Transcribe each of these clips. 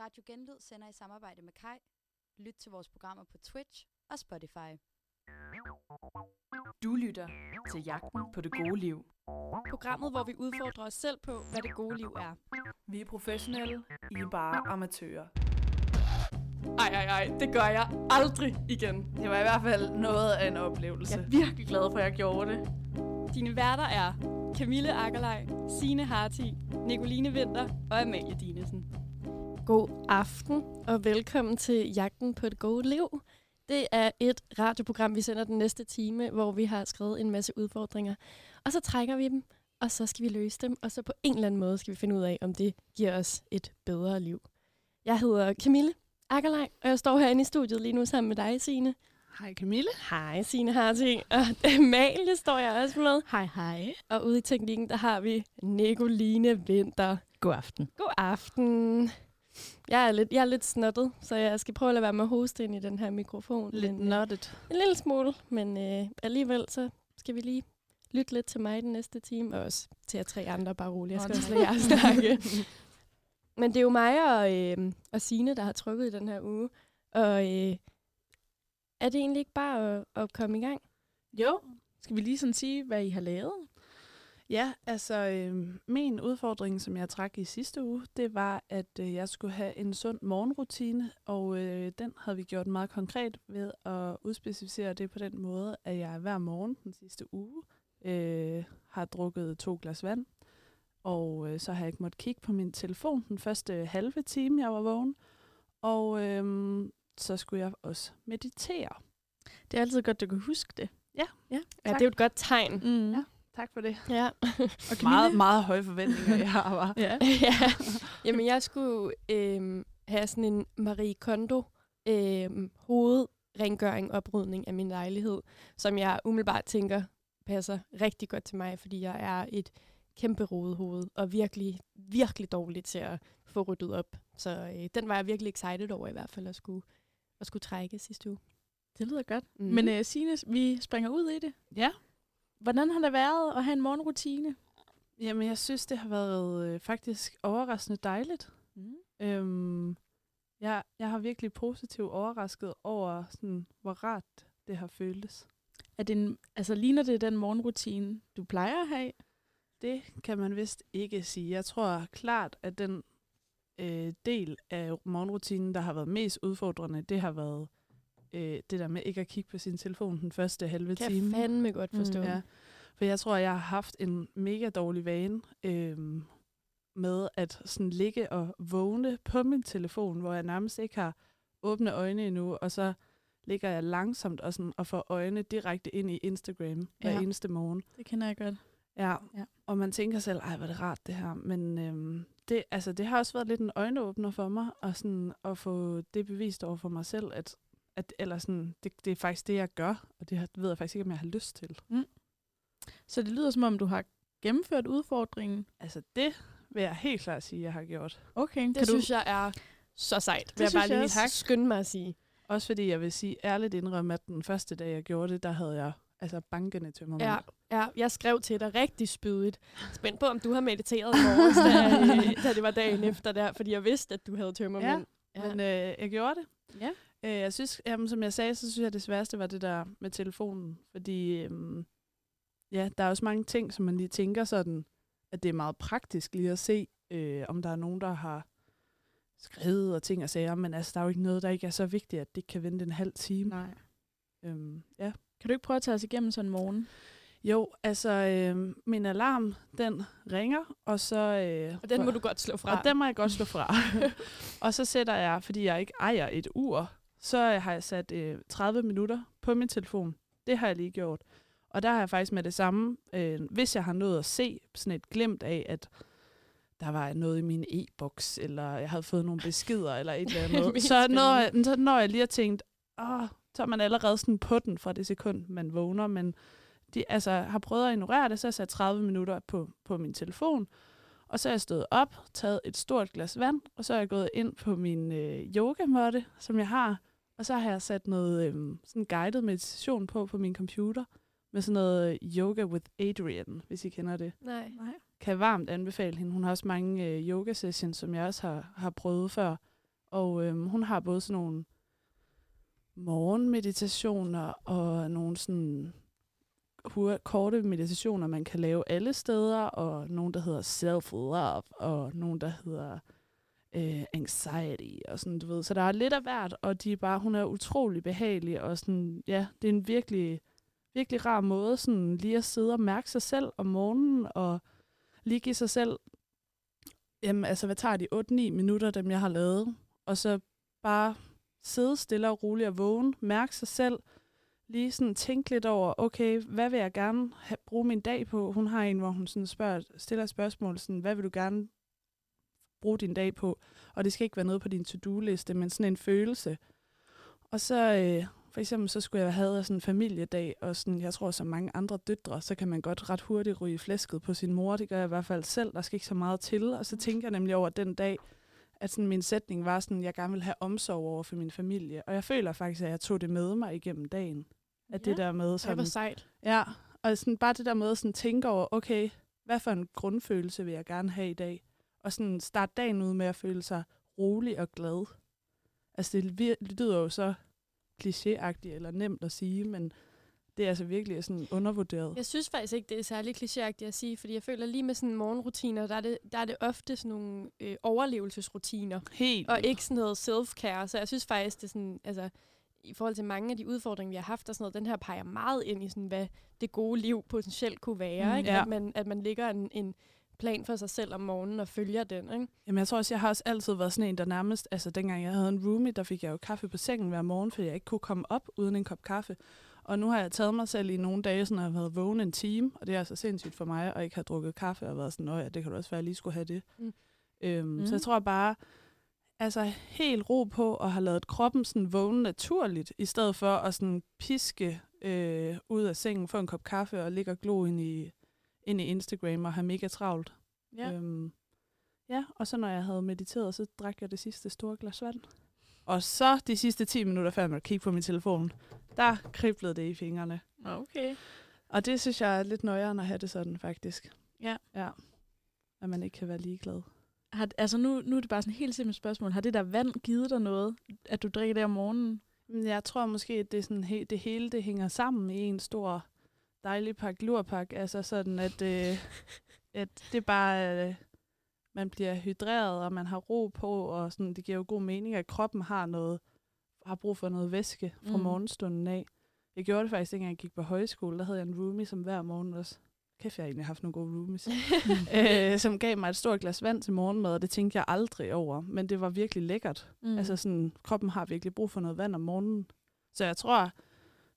Radio Genlyd sender i samarbejde med Kai. Lyt til vores programmer på Twitch og Spotify. Du lytter til Jagten på det gode liv. Programmet, hvor vi udfordrer os selv på, hvad det gode liv er. Vi er professionelle, I er bare amatører. Ej, ej, ej, det gør jeg aldrig igen. Det var i hvert fald noget af en oplevelse. Jeg er virkelig glad for, at jeg gjorde det. Dine værter er Camille Akkerlej, Sine Harti, Nicoline Vinter og Amalie Dinesen. God aften og velkommen til Jagten på det gode liv. Det er et radioprogram, vi sender den næste time, hvor vi har skrevet en masse udfordringer. Og så trækker vi dem, og så skal vi løse dem, og så på en eller anden måde skal vi finde ud af, om det giver os et bedre liv. Jeg hedder Camille Akkerlej, og jeg står herinde i studiet lige nu sammen med dig, Signe. Hej Camille. Hej, Signe Harting. Og Amalie står jeg også med. Hej, hej. Og ude i teknikken, der har vi Nicoline Vinter. God aften. God aften. Jeg er lidt, jeg er lidt snottet, så jeg skal prøve at lade være med at hoste ind i den her mikrofon. Lidt men, øh, nuttet. En lille smule, men øh, alligevel så skal vi lige lytte lidt til mig den næste time, og også til jer tre andre, bare roligt. Jeg skal også lade jer snakke. Men det er jo mig og, øh, og Signe, der har trykket i den her uge. Og øh, er det egentlig ikke bare at, at komme i gang? Jo, skal vi lige sådan sige, hvad I har lavet? Ja, altså øh, min udfordring, som jeg trak i sidste uge, det var, at øh, jeg skulle have en sund morgenrutine, og øh, den havde vi gjort meget konkret ved at udspecificere det på den måde, at jeg hver morgen den sidste uge øh, har drukket to glas vand, og øh, så har jeg ikke måttet kigge på min telefon den første halve time, jeg var vågen, og øh, så skulle jeg også meditere. Det er altid godt, du kan huske det. Ja, Ja, det er jo et godt tegn. Mm. Ja. Tak for det. Ja. Og Meget, meget høje forventninger, jeg har. Var. Ja. ja. Jamen, jeg skulle øhm, have sådan en Marie Kondo øhm, hovedrengøring, oprydning af min lejlighed, som jeg umiddelbart tænker passer rigtig godt til mig, fordi jeg er et kæmpe rodehoved, og virkelig, virkelig dårlig til at få ryddet op. Så øh, den var jeg virkelig excited over i hvert fald at skulle, at skulle trække sidste uge. Det lyder godt. Mm. Men uh, Signe, vi springer ud i det. Ja. Hvordan har det været at have en morgenrutine? Jamen, jeg synes, det har været øh, faktisk overraskende dejligt. Mm. Øhm, jeg, jeg har virkelig positivt overrasket over, sådan, hvor rart det har føltes. Er det en, altså, ligner det den morgenrutine, du plejer at have? Det kan man vist ikke sige. Jeg tror klart, at den øh, del af morgenrutinen, der har været mest udfordrende, det har været øh, det der med ikke at kigge på sin telefon den første halve Kan time. jeg fandme godt forstå. Mm, ja. For jeg tror, jeg har haft en mega dårlig vane øhm, med at sådan ligge og vågne på min telefon, hvor jeg nærmest ikke har åbne øjne endnu, og så ligger jeg langsomt og, sådan, og får øjne direkte ind i Instagram hver Ja. eneste morgen. Det kender jeg godt. Ja. Ja. Og man tænker selv, ej, hvor er det rart det her. Men øhm, det, altså, det har også været lidt en øjenåbner for mig, og sådan, at få det bevist over for mig selv, at, at eller sådan, det, det er faktisk det, jeg gør, og det ved jeg faktisk ikke, om jeg har lyst til. Så det lyder som om, du har gennemført udfordringen. Altså det vil jeg helt klart sige, jeg har gjort. Okay, Det kan synes du... jeg er så sejt. Det vil jeg synes bare lige også. skynde mig at sige. Også fordi jeg vil sige ærligt indrømme, at den første dag, jeg gjorde det, der havde jeg altså bankende tømmermænd. Ja, ja, jeg skrev til dig rigtig spydigt. Spændt på, om du har mediteret i morges, da, da det var dagen efter der, fordi jeg vidste, at du havde tømmermænd. Ja, men øh, jeg gjorde det. Ja. Øh, jeg synes, jamen, som jeg sagde, så synes jeg, det sværeste var det der med telefonen. Fordi øhm, ja, der er også mange ting, som man lige tænker sådan, at det er meget praktisk lige at se, øh, om der er nogen, der har skrevet og ting og sager. Men altså, der er jo ikke noget, der ikke er så vigtigt, at det kan vente en halv time. Nej. Øhm, ja. Kan du ikke prøve at tage os igennem sådan en morgen? Jo, altså øh, min alarm, den ringer, og så... Øh, Og den må du godt slå fra. Og den må jeg godt slå fra. og så sætter jeg, fordi jeg ikke ejer et ur, så har jeg sat øh, 30 minutter på min telefon. Det har jeg lige gjort. Og der har jeg faktisk med det samme, øh, hvis jeg har nået at se sådan et glimt af, at der var noget i min e-boks, eller jeg havde fået nogle beskeder, eller et eller andet. Så, når jeg, så når jeg lige har tænkt, åh, så er man allerede sådan på den fra det sekund, man vågner, men de altså, har prøvet at ignorere det, så har jeg sat 30 minutter på, på min telefon, og så er jeg stået op, taget et stort glas vand, og så er jeg gået ind på min øh, yogamåtte, som jeg har, og så har jeg sat noget øh, sådan guided meditation på på min computer, med sådan noget øh, yoga with Adrian, hvis I kender det. Nej. Nej. Kan jeg varmt anbefale hende. Hun har også mange øh, yoga sessions, som jeg også har, har prøvet før. Og øhm, hun har både sådan nogle morgenmeditationer og nogle sådan hur- korte meditationer, man kan lave alle steder, og nogle, der hedder self-love, og nogle, der hedder øh, anxiety, og sådan, du ved. Så der er lidt af hvert, og de er bare, hun er utrolig behagelig, og sådan, ja, det er en virkelig, virkelig rar måde, sådan lige at sidde og mærke sig selv om morgenen, og lige give sig selv, jamen altså, hvad tager de 8-9 minutter, dem jeg har lavet, og så bare sidde stille og roligt og vågne, mærke sig selv, lige sådan tænke lidt over, okay, hvad vil jeg gerne have, bruge min dag på? Hun har en, hvor hun sådan spørger, stiller spørgsmål, sådan, hvad vil du gerne bruge din dag på? Og det skal ikke være noget på din to-do-liste, men sådan en følelse. Og så, øh, for eksempel, så skulle jeg have sådan en familiedag, og sådan, jeg tror, som mange andre døtre, så kan man godt ret hurtigt ryge flæsket på sin mor. Det gør jeg i hvert fald selv. Der skal ikke så meget til. Og så tænker jeg nemlig over den dag, at sådan min sætning var sådan, at jeg gerne vil have omsorg over for min familie. Og jeg føler faktisk, at jeg tog det med mig igennem dagen. At Ja. det der med sådan, hvor sejt. Ja, og sådan bare det der med at sådan tænke over, okay, hvad for en grundfølelse vil jeg gerne have i dag? Og sådan starte dagen ud med at føle sig rolig og glad. Altså det, lyder jo så klichéagtigt eller nemt at sige, men det er altså virkelig sådan undervurderet. Jeg synes faktisk ikke, det er særlig klichéagtigt at sige, fordi jeg føler lige med sådan morgenrutiner, der er det, der er det ofte sådan nogle øh, overlevelsesrutiner, Helt og ikke sådan noget self-care. Så jeg synes faktisk, det er sådan, altså, i forhold til mange af de udfordringer, vi har haft, og sådan noget, den her peger meget ind i, sådan, hvad det gode liv potentielt kunne være. Mm, ikke? ja. At, man, at man ligger en, en plan for sig selv om morgenen og følger den. Ikke? Jamen, jeg tror også, jeg har også altid været sådan en, der nærmest... Altså, dengang jeg havde en roomie, der fik jeg jo kaffe på sengen hver morgen, fordi jeg ikke kunne komme op uden en kop kaffe. Og nu har jeg taget mig selv i nogle dage, sådan at jeg har været vågen en time, og det er altså sindssygt for mig, at ikke have drukket kaffe og været sådan, ja, det kan du også være, at jeg lige skulle have det. Mm. Mm. Øhm, Mm. Så jeg tror bare, altså helt ro på at have lavet kroppen sådan vågne naturligt, i stedet for at sådan piske øh, ud af sengen, få en kop kaffe og ligge og glo ind i, ind i Instagram og have mega travlt. Ja. Øhm, ja, og så når jeg havde mediteret, så drak jeg det sidste store glas vand. Og så de sidste 10 minutter, før jeg måtte kigge på min telefon, der kriblede det i fingrene. Okay. Og det synes jeg er lidt nøjere at have det sådan, faktisk. Ja. Ja. At man ikke kan være ligeglad. Har, altså nu, nu er det bare sådan et helt simpelt spørgsmål. Har det der vand givet dig noget, at du drikker det om morgenen? Men Jeg tror måske, at det, er sådan, he- det hele det hænger sammen i en stor dejlig pakke lurpak. Altså sådan, at, øh, at det bare... Øh, man bliver hydreret, og man har ro på, og sådan, det giver jo god mening, at kroppen har noget, har brug for noget væske fra Mm. morgenstunden af. Jeg gjorde det faktisk, dengang jeg gik på højskole. Der havde jeg en roomie, som hver morgen også... Kæft, jeg har egentlig haft nogle gode roomies. øh, som gav mig et stort glas vand til morgenmad, og det tænkte jeg aldrig over. Men det var virkelig lækkert. Mm. Altså sådan, kroppen har virkelig brug for noget vand om morgenen. Så jeg tror,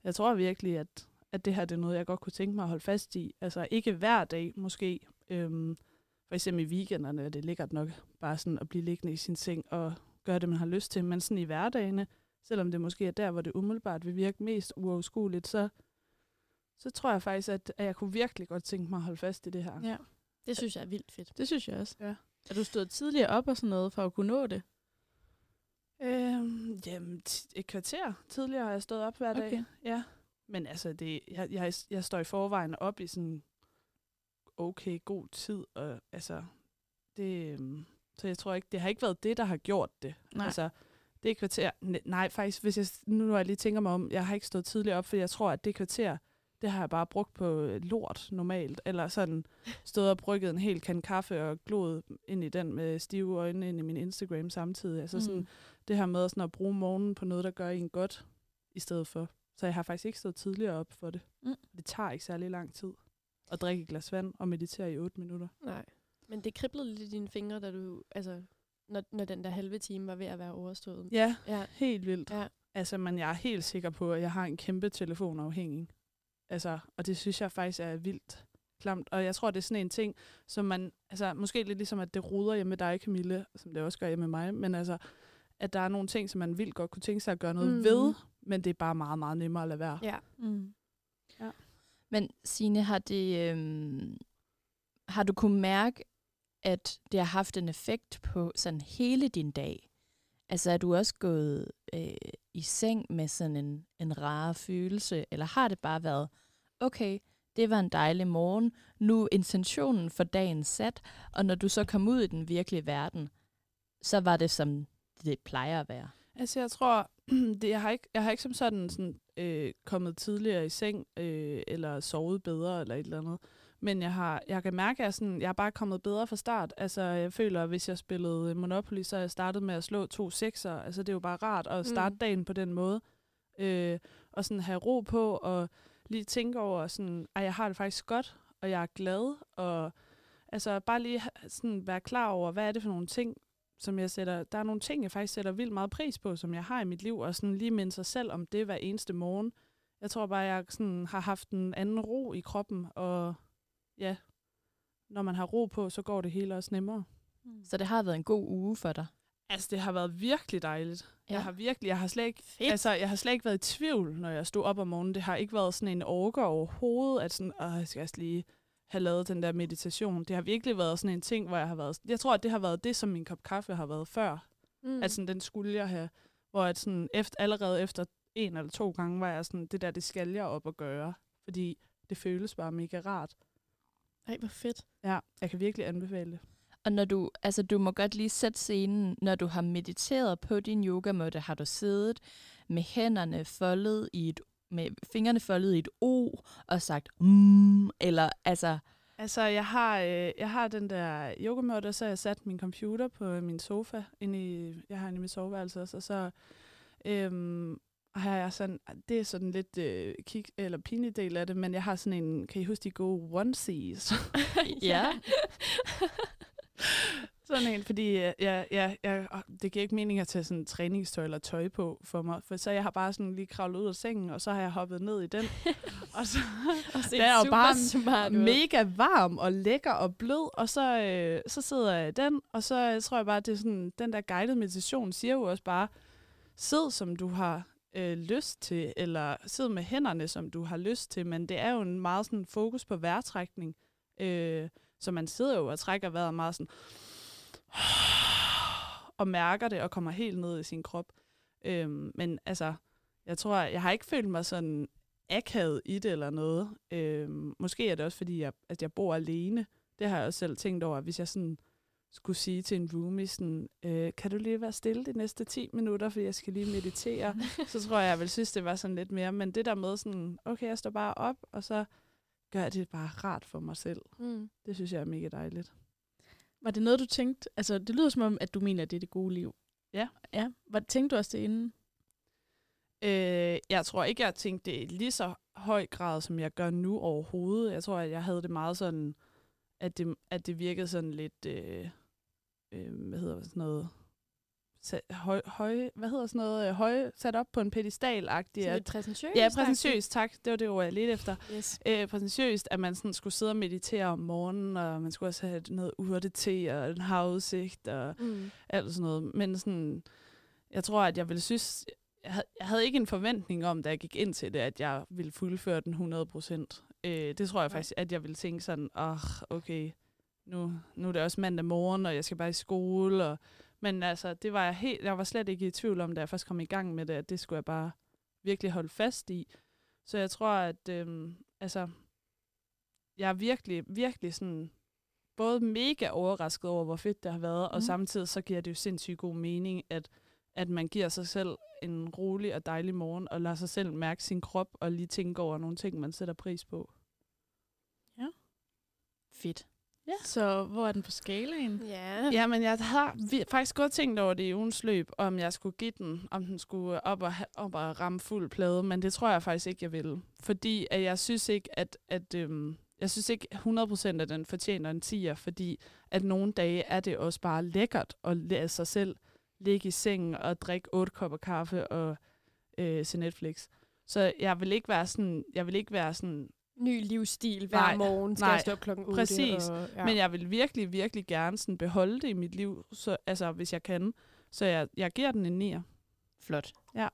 jeg tror virkelig, at, at det her det er noget, jeg godt kunne tænke mig at holde fast i. Altså ikke hver dag måske. Øhm, for eksempel i weekenderne er det lækkert nok bare sådan at blive liggende i sin seng og gøre det, man har lyst til. Men sådan i hverdagene, selvom det måske er der, hvor det umiddelbart vil virke mest uoverskueligt, så, så tror jeg faktisk, at, at jeg kunne virkelig godt tænke mig at holde fast i det her. ja, Det synes jeg er vildt fedt. det synes jeg også. Ja. Er du stået tidligere op og sådan noget, for at kunne nå det? Øhm, jamen, et kvarter tidligere har jeg stået op hver dag. Okay. Ja. Men altså, det, jeg, jeg, jeg står i forvejen op i sådan okay god tid, og altså, det, øhm, så jeg tror ikke, det har ikke været det, der har gjort det. Nej. Altså, det er kvarter, ne- nej, faktisk, hvis jeg, nu når jeg lige tænker mig om, jeg har ikke stået tidligere op, for jeg tror, at det kvarter, det har jeg bare brugt på øh, lort normalt, eller sådan stået og brygget en hel kan kaffe og gloet ind i den med stive øjne ind i min Instagram samtidig. Altså sådan, Mm. det her med sådan at bruge morgenen på noget, der gør en godt, i stedet for. Så jeg har faktisk ikke stået tidligere op for det. Mm. Det tager ikke særlig lang tid at drikke et glas vand og meditere i 8 minutter. Nej. Men det kriblede lidt i dine fingre, da du, altså, når, når den der halve time var ved at være overstået. Ja, Ja. helt vildt. Ja. Altså, men jeg er helt sikker på, at jeg har en kæmpe telefonafhængig. Altså, og det synes jeg faktisk er vildt klamt. Og jeg tror, det er sådan en ting, som man, altså måske lidt ligesom, at det ruder hjemme med dig, Camille, som det også gør hjemme med mig, men altså, at der er nogle ting, som man vildt godt kunne tænke sig at gøre noget mm. ved, men det er bare meget, meget nemmere at lade være. Ja. Mm. Men Signe, har det, øhm, har du kunne mærke, at det har haft en effekt på sådan hele din dag? Altså er du også gået øh, i seng med sådan en, en rar følelse, eller har det bare været, okay, det var en dejlig morgen, nu er intentionen for dagen sat, og når du så kom ud i den virkelige verden, så var det som det plejer at være? Altså, jeg tror, det, jeg, har ikke, jeg har ikke som sådan, sådan øh, kommet tidligere i seng, øh, eller sovet bedre, eller et eller andet. Men jeg, har, jeg kan mærke, at jeg, sådan, jeg er bare kommet bedre fra start. Altså, jeg føler, at hvis jeg spillede Monopoly, så er jeg startet med at slå to sekser. Altså, det er jo bare rart at starte mm. dagen på den måde. Øh, og sådan have ro på, og lige tænke over, sådan, at jeg har det faktisk godt, og jeg er glad, og altså bare lige sådan være klar over, hvad er det for nogle ting, som jeg sætter, der er nogle ting, jeg faktisk sætter vildt meget pris på, som jeg har i mit liv, og sådan lige minde sig selv om det hver eneste morgen. Jeg tror bare, jeg sådan har haft en anden ro i kroppen, og ja, når man har ro på, så går det hele også nemmere. Mm. Så det har været en god uge for dig? Altså, det har været virkelig dejligt. Ja. Jeg har virkelig, jeg har slet ikke, Fedt. altså, jeg har slet ikke været i tvivl, når jeg stod op om morgenen. Det har ikke været sådan en orker overhovedet, at sådan, åh, jeg skal også lige have lavet den der meditation. Det har virkelig været sådan en ting, hvor jeg har været... Jeg tror, at det har været det, som min kop kaffe har været før. Mm. Altså, den skulle jeg have. Hvor at sådan, efter, allerede efter en eller to gange, var jeg sådan, det der, det skal jeg op og gøre. Fordi det føles bare mega rart. Ej, hvor fedt. Ja, jeg kan virkelig anbefale det. Og når du, altså du må godt lige sætte scenen, når du har mediteret på din yogamåtte, har du siddet med hænderne foldet i et, med fingrene foldet i et O og sagt mm, eller altså... Altså, jeg har, øh, jeg har den der yogamåtte, så har jeg sat min computer på min sofa, inde i, jeg har inde i mit soveværelse også, og så øhm, har jeg sådan, det er sådan lidt øh, kig, eller pinlig del af det, men jeg har sådan en, kan I huske de gode onesies? ja. sådan en, fordi jeg, jeg, jeg, jeg, det giver ikke mening at tage sådan træningstøj eller tøj på for mig, for så jeg har bare sådan lige kravlet ud af sengen, og så har jeg hoppet ned i den. og så og det er jo bare smart mega varm og lækker og blød, og så, øh, så sidder jeg i den, og så jeg tror jeg bare, det er sådan, den der guided meditation siger jo også bare, sid som du har øh, lyst til, eller sid med hænderne, som du har lyst til, men det er jo en meget sådan fokus på vejrtrækning, øh, så man sidder jo og trækker vejret meget sådan, og mærker det og kommer helt ned i sin krop. Øhm, men altså, jeg tror, jeg har ikke følt mig sådan akavet i det eller noget. Øhm, måske er det også, fordi jeg, at jeg bor alene. Det har jeg også selv tænkt over, hvis jeg sådan skulle sige til en roomie sådan, øh, kan du lige være stille de næste 10 minutter, for jeg skal lige meditere, så tror jeg, jeg vil synes, det var sådan lidt mere. Men det der med sådan, okay, jeg står bare op, og så gør jeg det bare rart for mig selv. Mm. Det synes jeg er mega dejligt. Var det noget, du tænkte? Altså, det lyder som om, at du mener, at det er det gode liv. Ja. Ja. Hvad tænkte du også det inden? Øh, jeg tror ikke, jeg tænkte det lige så høj grad, som jeg gør nu overhovedet. Jeg tror, at jeg havde det meget sådan, at det, at det virkede sådan lidt, øh, øh, hvad hedder sådan noget, høj, høj, hvad hedder sådan noget, øh, høj, sat op på en pedestal-agtigt. Sådan lidt præsentøst? Ja, præsentøst, tak. Det var det ord, jeg lidt efter. Yes. Øh, præsentøst, at man sådan skulle sidde og meditere om morgenen, og man skulle også have noget urte og en havudsigt, og mm. alt sådan noget. Men sådan, jeg tror, at jeg ville synes, jeg havde, jeg havde ikke en forventning om, da jeg gik ind til det, at jeg ville fuldføre den 100 procent. Øh, det tror jeg faktisk, at jeg ville tænke sådan, åh, oh, okay, nu, nu er det også mandag morgen, og jeg skal bare i skole, og men altså, det var jeg, helt, jeg var slet ikke i tvivl om, da jeg først kom i gang med det, at det skulle jeg bare virkelig holde fast i. Så jeg tror, at øhm, altså, jeg er virkelig, virkelig sådan, både mega overrasket over, hvor fedt det har været, mm. og samtidig så giver det jo sindssygt god mening, at, at man giver sig selv en rolig og dejlig morgen, og lader sig selv mærke sin krop, og lige tænke over nogle ting, man sætter pris på. Ja. Fedt. Ja. Så hvor er den på skalaen? Ja. ja, men jeg har faktisk godt tænkt over det i ugens løb, om jeg skulle give den, om den skulle op og, op og ramme fuld plade, men det tror jeg faktisk ikke, jeg vil. Fordi at jeg synes ikke, at, at øhm, jeg synes ikke 100% at den fortjener en 10'er, fordi at nogle dage er det også bare lækkert at lade sig selv ligge i sengen og drikke otte kopper kaffe og øh, se Netflix. Så jeg vil ikke være sådan, jeg vil ikke være sådan ny livsstil hver nej, morgen. Skal nej, jeg stå op klokken 8? Præcis. Og, ja. Men jeg vil virkelig, virkelig gerne sådan beholde det i mit liv, så, altså hvis jeg kan. Så jeg, jeg giver den en 9'er. Flot. Ja.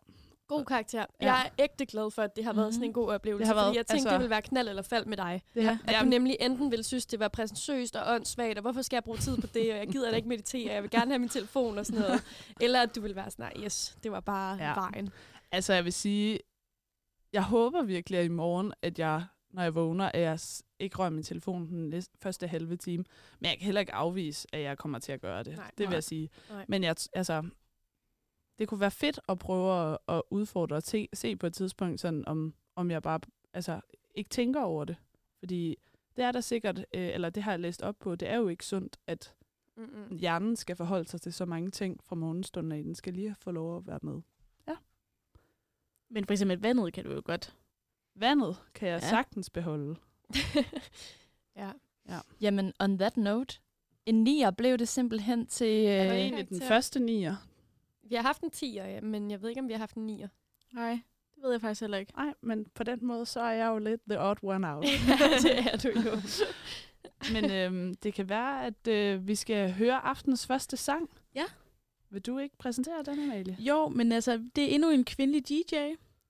God karakter. Ja. Jeg er ægte glad for, at det har været mm-hmm. sådan en god oplevelse, det har været, fordi jeg tænkte, altså, det ville være knald eller fald med dig. Det at ja. du nemlig enten ville synes, det var præsentøst og åndssvagt, og hvorfor skal jeg bruge tid på det, og jeg gider da ikke meditere, jeg vil gerne have min telefon og sådan noget. eller at du ville være sådan, nej, yes, det var bare ja. vejen. Altså jeg vil sige, jeg håber virkelig at i morgen, at jeg når jeg vågner, at jeg ikke rører min telefon den første halve time. Men jeg kan heller ikke afvise, at jeg kommer til at gøre det. Nej, det vil nej. jeg sige. Nej. Men jeg, altså, det kunne være fedt at prøve at, at udfordre og se, se på et tidspunkt, sådan om, om jeg bare altså, ikke tænker over det. Fordi det er der sikkert, øh, eller det har jeg læst op på, det er jo ikke sundt, at Mm-mm. hjernen skal forholde sig til så mange ting fra morgenstunden af. Den skal lige få lov at være med. Men for eksempel vandet kan du jo godt. Vandet kan jeg Ja. ja. sagtens beholde. ja. Jamen, on that note, en nier blev det simpelthen til... Det var Øh, egentlig den første nier. Vi har haft en 10'er, ja, men jeg ved ikke, om vi har haft en 9'er. Nej, det ved jeg faktisk heller ikke. Nej, men på den måde, så er jeg jo lidt the odd one out. det er du jo. men øhm, det kan være, at øh, vi skal høre aftens første sang. Ja. Vil du ikke præsentere den, Amalie? Jo, men altså, det er endnu en kvindelig DJ.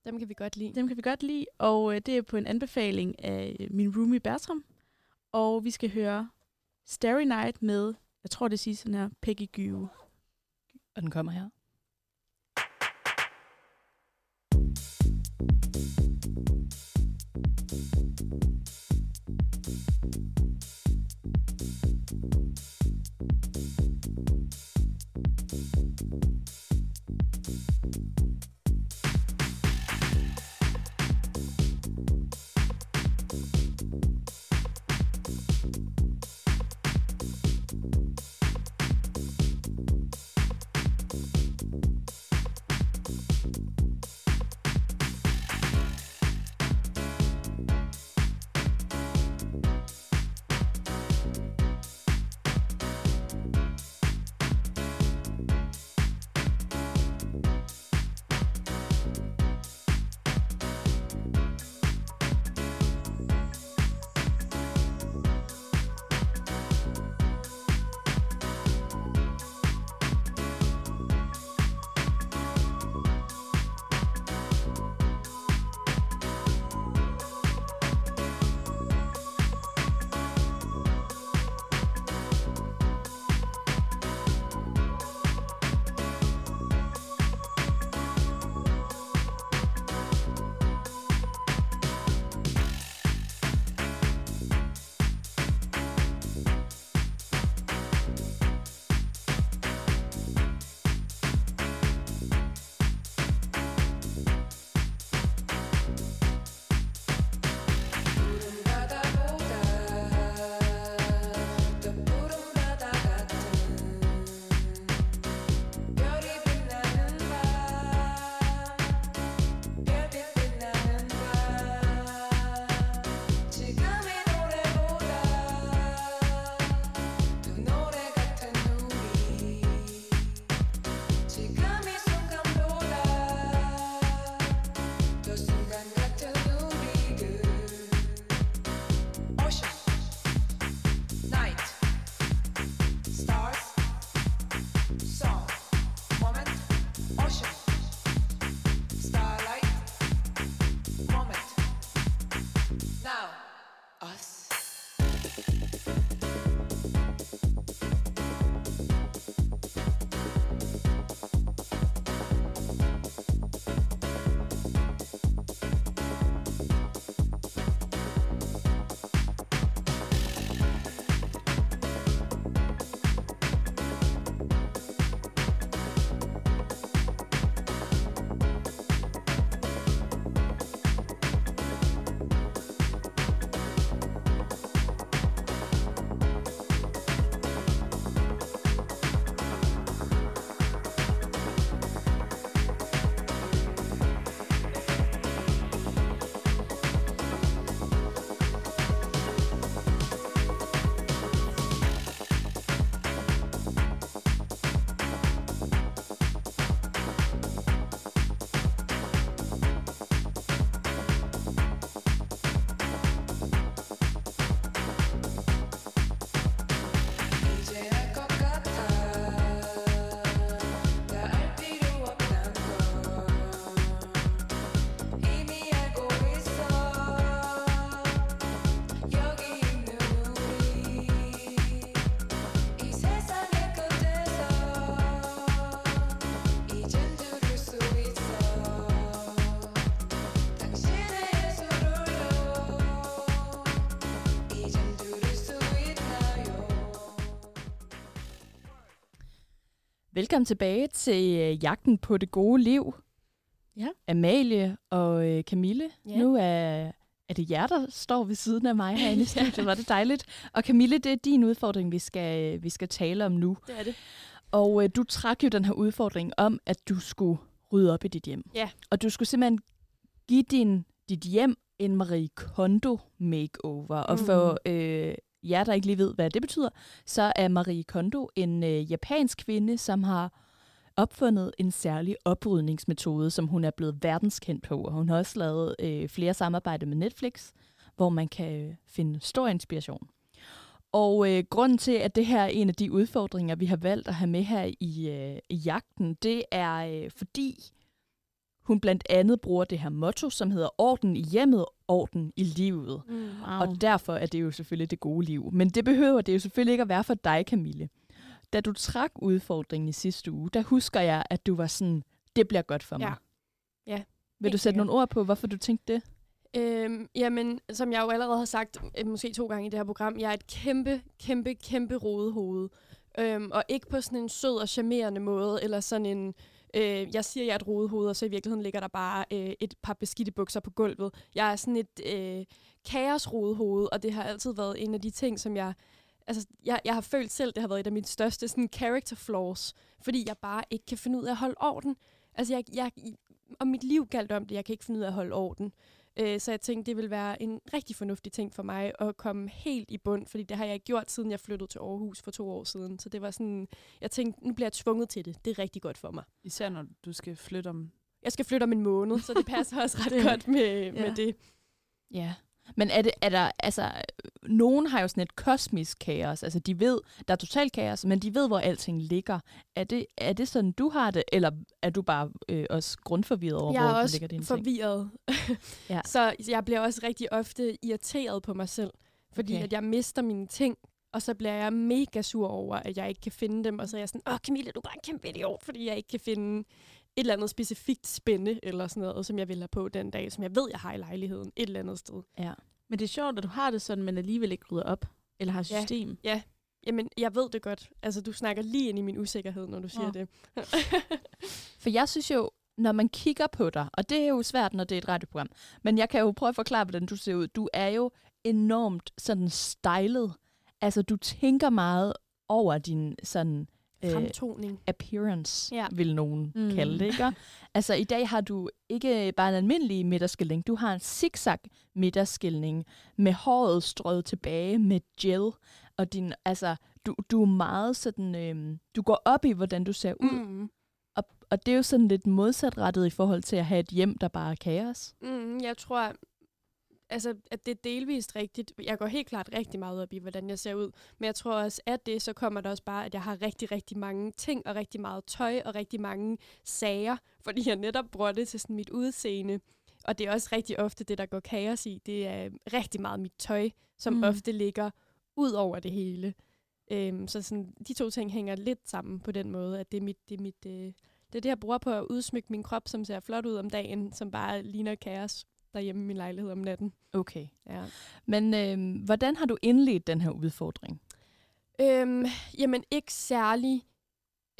Dem kan vi godt lide. Dem kan vi godt lide, og øh, det er på en anbefaling af øh, min roomie Bertram. Og vi skal høre Starry Night med, jeg tror det siger sådan her, Peggy Gyve. Og den kommer her. Velkommen tilbage til øh, Jagten på det gode liv. Ja. Amalie og øh, Camille. Ja. Nu er, er det jer, der står ved siden af mig herinde i studiet. Var det dejligt. Og Camille, det er din udfordring, vi skal, vi skal tale om nu. Det er det. Og øh, du trak jo den her udfordring om, at du skulle rydde op i dit hjem. Ja. Og du skulle simpelthen give din, dit hjem en Marie Kondo makeover. Og Mm. for øh, jer, der ikke lige ved, hvad det betyder, så er Marie Kondo en øh, japansk kvinde, som har opfundet en særlig oprydningsmetode, som hun er blevet verdenskendt på. Og hun har også lavet øh, flere samarbejder med Netflix, hvor man kan øh, finde stor inspiration. Og øh, grunden til, at det her er en af de udfordringer, vi har valgt at have med her i, øh, i jagten, det er øh, fordi hun blandt andet bruger det her motto, som hedder orden i hjemmet, orden i livet. Mm. Wow. Og derfor er det jo selvfølgelig det gode liv. Men det behøver det jo selvfølgelig ikke at være for dig, Camille. Da du trak udfordringen i sidste uge, der husker jeg, at du var sådan, det bliver godt for mig. Ja. Ja, Vil du sætte nogle ord på, hvorfor du tænkte det? Øhm, jamen, som jeg jo allerede har sagt, øh, måske to gange i det her program, jeg er et kæmpe, kæmpe, kæmpe rodehoved. Øhm, og ikke på sådan en sød og charmerende måde, eller sådan en, øh, jeg siger, jeg er et rodehoved, og så i virkeligheden ligger der bare øh, et par beskidte bukser på gulvet. Jeg er sådan et øh, kaos-rodehoved, og det har altid været en af de ting, som jeg, altså, jeg, jeg har følt selv, det har været et af mine største sådan, character flaws, fordi jeg bare ikke kan finde ud af at holde orden. Altså, jeg, jeg, og mit liv galt om det, jeg kan ikke finde ud af at holde orden. Øh, så jeg tænkte, det ville være en rigtig fornuftig ting for mig at komme helt i bund, fordi det har jeg ikke gjort, siden jeg flyttede til Aarhus for to år siden. Så det var sådan, jeg tænkte, nu bliver jeg tvunget til det. Det er rigtig godt for mig. Især når du skal flytte om... Jeg skal flytte om en måned, så det passer også ret Det- godt med, ja. med det. Ja. Men er, det, er der, altså, nogen har jo sådan et kosmisk kaos. Altså, de ved, der er totalt kaos, men de ved, hvor alting ligger. Er det, er det sådan, du har det, eller er du bare øh, også grundforvirret over, Jeg hvor er også ligger dine ting? forvirret. Ja. Så jeg bliver også rigtig ofte irriteret på mig selv, fordi Okay. at jeg mister mine ting, og så bliver jeg mega sur over, at jeg ikke kan finde dem, og så er jeg sådan, åh Camille, du er bare en kæmpe idiot, fordi jeg ikke kan finde et eller andet specifikt spænde, eller sådan noget, som jeg vil have på den dag, som jeg ved, jeg har i lejligheden, et eller andet sted. Ja. Men det er sjovt, at du har det sådan, men alligevel ikke rydder op. Eller har Ja. system. Jamen, jeg ved det godt. Altså, du snakker lige ind i min usikkerhed, når du siger Nå. det. For jeg synes jo, når man kigger på dig, og det er jo svært, når det er et radioprogram, men jeg kan jo prøve at forklare, hvordan du ser ud. Du er jo enormt sådan stylet. Altså, du tænker meget over din sådan øh, Fremtoning. appearance, Ja. vil nogen Mm. kalde det, ikke? altså, i dag har du ikke bare en almindelig midterskilning, du har en zigzag midterskilning med håret strøget tilbage med gel, og din, altså, du, du er meget sådan, øhm, du går op i, hvordan du ser ud, Mm. og, og det er jo sådan lidt modsatrettet i forhold til at have et hjem, der bare er kaos. Mm, jeg tror, altså, at det er delvist rigtigt. Jeg går helt klart rigtig meget op i, hvordan jeg ser ud. Men jeg tror også, at det, så kommer der også bare, at jeg har rigtig, rigtig mange ting, og rigtig meget tøj, og rigtig mange sager, fordi jeg netop bruger det til sådan mit udseende. Og det er også rigtig ofte det, der går kaos i. Det er rigtig meget mit tøj, som Mm. mm. ofte ligger ud over det hele. Øhm, så sådan, de to ting hænger lidt sammen på den måde, at det er mit, det er mit, øh, det er det, jeg bruger på at udsmykke min krop, som ser flot ud om dagen, som bare ligner kaos derhjemme i min lejlighed om natten. Okay. Ja. Men øhm, hvordan har du indledt den her udfordring? Øhm, jamen, ikke særlig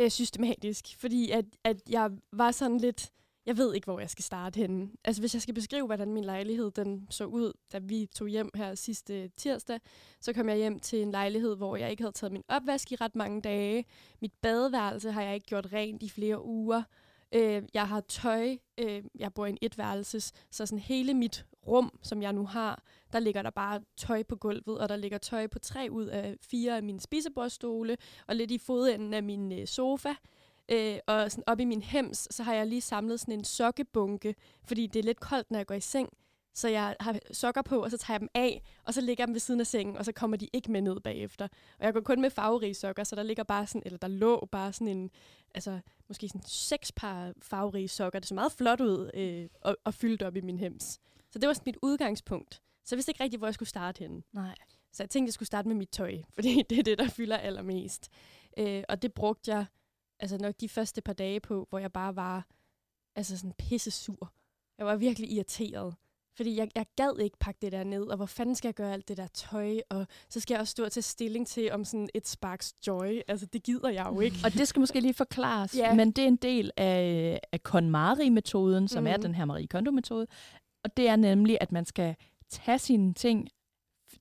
øh, systematisk, fordi at, at jeg var sådan lidt... Jeg ved ikke, hvor jeg skal starte henne. Altså, hvis jeg skal beskrive, hvordan min lejlighed den så ud, da vi tog hjem her sidste tirsdag, så kom jeg hjem til en lejlighed, hvor jeg ikke havde taget min opvask i ret mange dage. Mit badeværelse har jeg ikke gjort rent i flere uger. Øh, jeg har tøj. Øh, jeg bor i en etværelses, så sådan hele mit rum, som jeg nu har, der ligger der bare tøj på gulvet, og der ligger tøj på tre ud af fire af mine spisebordstole, og lidt i fodenden af min øh, sofa. Øh, og sådan op i min hems, så har jeg lige samlet sådan en sokkebunke, fordi det er lidt koldt, når jeg går i seng. Så jeg har sokker på, og så tager jeg dem af, og så ligger jeg dem ved siden af sengen, og så kommer de ikke med ned bagefter. Og jeg går kun med farverige sokker, så der ligger bare sådan, eller der lå bare sådan en, altså måske sådan seks par farverige sokker. Det så meget flot ud, øh, og, og fyldt op i min hems. Så det var sådan mit udgangspunkt. Så jeg vidste ikke rigtig, hvor jeg skulle starte henne. Nej. Så jeg tænkte, jeg skulle starte med mit tøj, fordi det er det, der fylder allermest. Øh, og det brugte jeg altså nok de første par dage på, hvor jeg bare var altså sådan pisse sur. Jeg var virkelig irriteret. Fordi jeg, jeg gad ikke pakke det der ned, og hvor fanden skal jeg gøre alt det der tøj, og så skal jeg også stå og tage stilling til, om sådan et sparks joy. Altså, det gider jeg jo ikke. Og det skal måske lige forklares, Ja. men det er en del af, af KonMari-metoden, som mm. er Mhm. den her Marie Kondo-metode. Og det er nemlig, at man skal tage sine ting,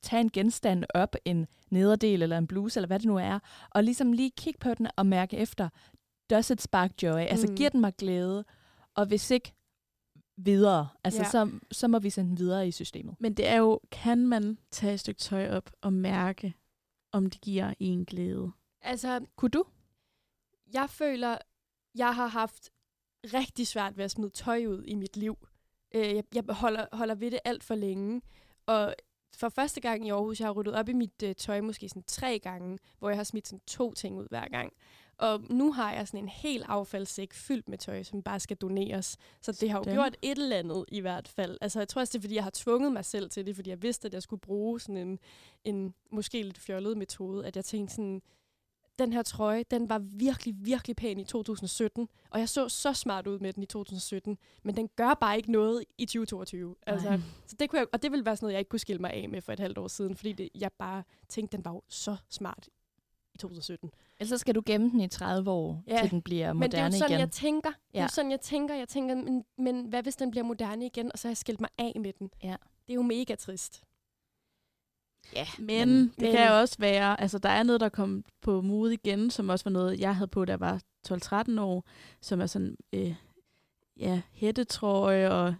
tage en genstand op, en nederdel eller en bluse, eller hvad det nu er, og ligesom lige kigge på den og mærke efter, does it spark joy? Altså, Mm. giver den mig glæde? Og hvis ikke, videre. Altså, Ja. så, så må vi sende den videre i systemet. Men det er jo, kan man tage et stykke tøj op og mærke, om det giver en glæde? Altså, Kunne du? jeg føler, jeg har haft rigtig svært ved at smide tøj ud i mit liv. Øh, jeg jeg holder, holder ved det alt for længe. Og for første gang i Aarhus, jeg har ryddet op i mit øh, tøj måske sådan tre gange, hvor jeg har smidt sådan to ting ud hver gang. Og nu har jeg sådan en helt affaldssæk fyldt med tøj, som bare skal doneres. Så det har jo gjort et eller andet i hvert fald. Altså jeg tror også, det er, fordi jeg har tvunget mig selv til det, fordi jeg vidste, at jeg skulle bruge sådan en, en måske lidt fjollet metode, at jeg tænkte sådan, den her trøje, den var virkelig, virkelig pæn i 2017, og jeg så så smart ud med den i 2017, men den gør bare ikke noget i 2022. Altså, så det kunne jeg, og det ville være sådan noget, jeg ikke kunne skille mig af med for et halvt år siden, fordi det, jeg bare tænkte, den var jo så smart 2017. Ellers så skal du gemme den i 30 år, Ja, til den bliver Men det er moderne jo sådan, igen. jeg tænker. Det er Ja. jo sådan, jeg tænker. Jeg tænker, men, men hvad hvis den bliver moderne igen, og så har jeg skilt mig af med den? Ja. Det er jo mega trist. Ja, Men, men- det men- kan jo også være, altså der er noget, der kom på mode igen, som også var noget, jeg havde på, da jeg var 12-13 år, som er sådan, øh, ja, hættetrøje og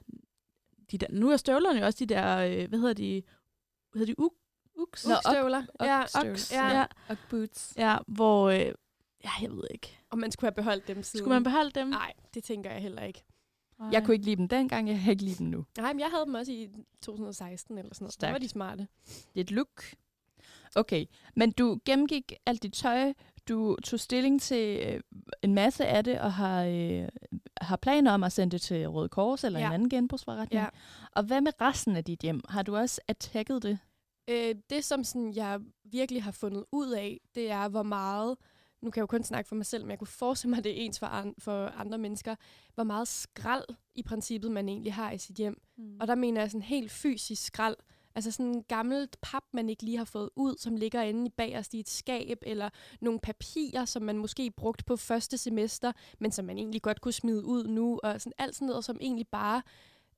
de der, nu er støvlerne jo også de der, øh, hvad hedder de, hvad hedder de, uk, uks? Nå, ok- Støvler. Ja. Oks, ja. ja. Og boots. ja, hvor, øh, ja, jeg ved ikke. og man skulle have beholdt dem siden. Skulle man beholde dem? Nej, det tænker jeg heller ikke. Jeg kunne ikke lide dem dengang, jeg kan ikke lide dem nu. Nej, men jeg havde dem også i 2016 eller sådan noget. Der Stærkt. var de smarte. Det er et look. Okay, men du gennemgik alt dit tøj, du tog stilling til øh, en masse af det, og har, øh, har planer om at sende det til Røde Kors eller ja. en anden genbrugsforretning. Ja. Og hvad med resten af dit hjem? Har du også attacket det? Øh, det, som sådan, jeg virkelig har fundet ud af, det er, hvor meget, nu kan jeg jo kun snakke for mig selv, men jeg kunne forestille mig, at det er ens for, an, for andre mennesker, hvor meget skrald i princippet, man egentlig har i sit hjem. Mm. Og der mener jeg sådan helt fysisk skrald. Altså sådan en gammelt pap, man ikke lige har fået ud, som ligger inde i bagerst i et skab, eller nogle papirer, som man måske brugt på første semester, men som man egentlig godt kunne smide ud nu, og sådan alt sådan noget, som egentlig bare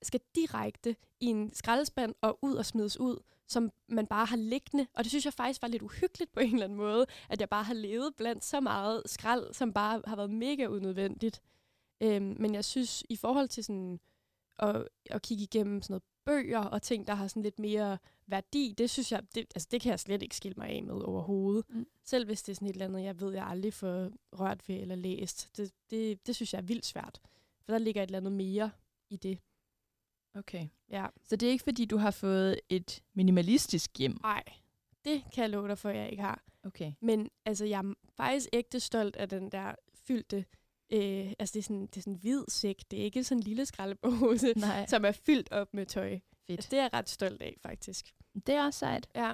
skal direkte i en skraldespand og ud og smides ud, som man bare har liggende. Og det synes jeg faktisk var lidt uhyggeligt på en eller anden måde, at jeg bare har levet blandt så meget skrald, som bare har været mega unødvendigt. Øhm, men jeg synes, i forhold til sådan at, at kigge igennem sådan noget bøger og ting, der har sådan lidt mere værdi, det synes jeg, det, altså det kan jeg slet ikke skille mig af med overhovedet. Mm. Selv hvis det er sådan et eller andet, jeg ved, jeg aldrig får rørt ved eller læst. Det, det, det synes jeg er vildt svært. For der ligger et eller andet mere i det. Okay. Ja. Så det er ikke, fordi du har fået et minimalistisk hjem? Nej, det kan jeg love dig for, at jeg ikke har. Okay. Men altså, jeg er faktisk ægte stolt af den der fyldte, øh, altså det er, sådan, det er sådan en hvid sæk, det er ikke sådan en lille skraldepose, Nej, som er fyldt op med tøj. fedt. Altså, det er jeg ret stolt af, faktisk. Det er også sejt. Ja.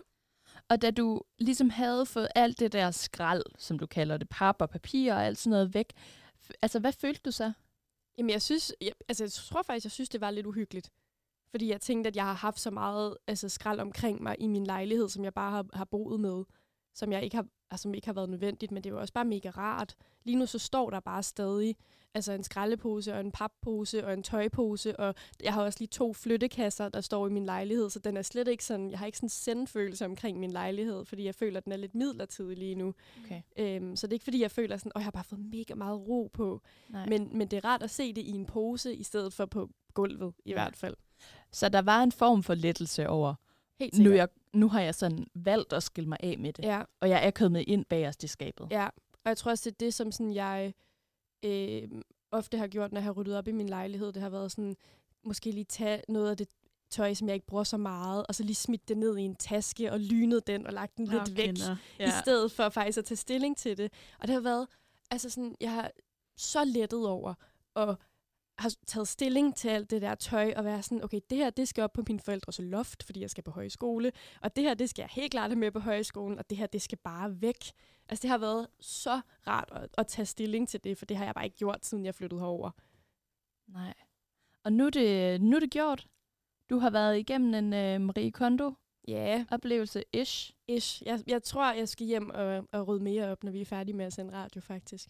Og da du ligesom havde fået alt det der skrald, som du kalder det, pap og papir og alt sådan noget væk, altså hvad følte du så? Jamen, jeg synes, jeg, altså, jeg tror faktisk, jeg synes, det var lidt uhyggeligt. Fordi jeg tænkte, at jeg har haft så meget altså, skrald omkring mig i min lejlighed, som jeg bare har, har boet med, som jeg ikke har, altså, som ikke har været nødvendigt, men det var også bare mega rart. Lige nu så står der bare stadig altså en skraldepose og en pappose og en tøjpose, og jeg har også lige to flyttekasser, der står i min lejlighed, så den er slet ikke sådan, jeg har ikke sådan en sendfølelse omkring min lejlighed, fordi jeg føler, at den er lidt midlertidig lige nu. Okay. Øhm, så det er ikke, fordi jeg føler sådan, at jeg har bare fået mega meget ro på, Nej. men, men det er rart at se det i en pose, i stedet for på gulvet, i Ja. hvert fald. Så der var en form for lettelse over, Helt nu, sikkert. jeg, nu har jeg sådan valgt at skille mig af med det, Ja, og jeg er kommet ind bagerst i skabet. ja. Og jeg tror også, det er det, som sådan, jeg øh, ofte har gjort, når jeg har ryddet op i min lejlighed. Det har været sådan, måske lige tage noget af det tøj, som jeg ikke bruger så meget, og så lige smidt det ned i en taske og lynet den og lagt den lidt væk. Ja. i stedet for faktisk at tage stilling til det. Og det har været, altså sådan, jeg har så lettet over og har taget stilling til alt det der tøj, og være sådan, okay, det her, det skal op på min forældres loft, fordi jeg skal på højskole, og det her, det skal jeg helt klart have med på højskolen, og det her, det skal bare væk. Altså, det har været så rart at, at tage stilling til det, for det har jeg bare ikke gjort, siden jeg flyttede herover. Nej. Og nu er, det, nu er det gjort. Du har været igennem en øh, Marie Kondo Ja, oplevelse ish. ish. Jeg, jeg tror, jeg skal hjem og, og rydde mere op, når vi er færdige med at sende radio, faktisk.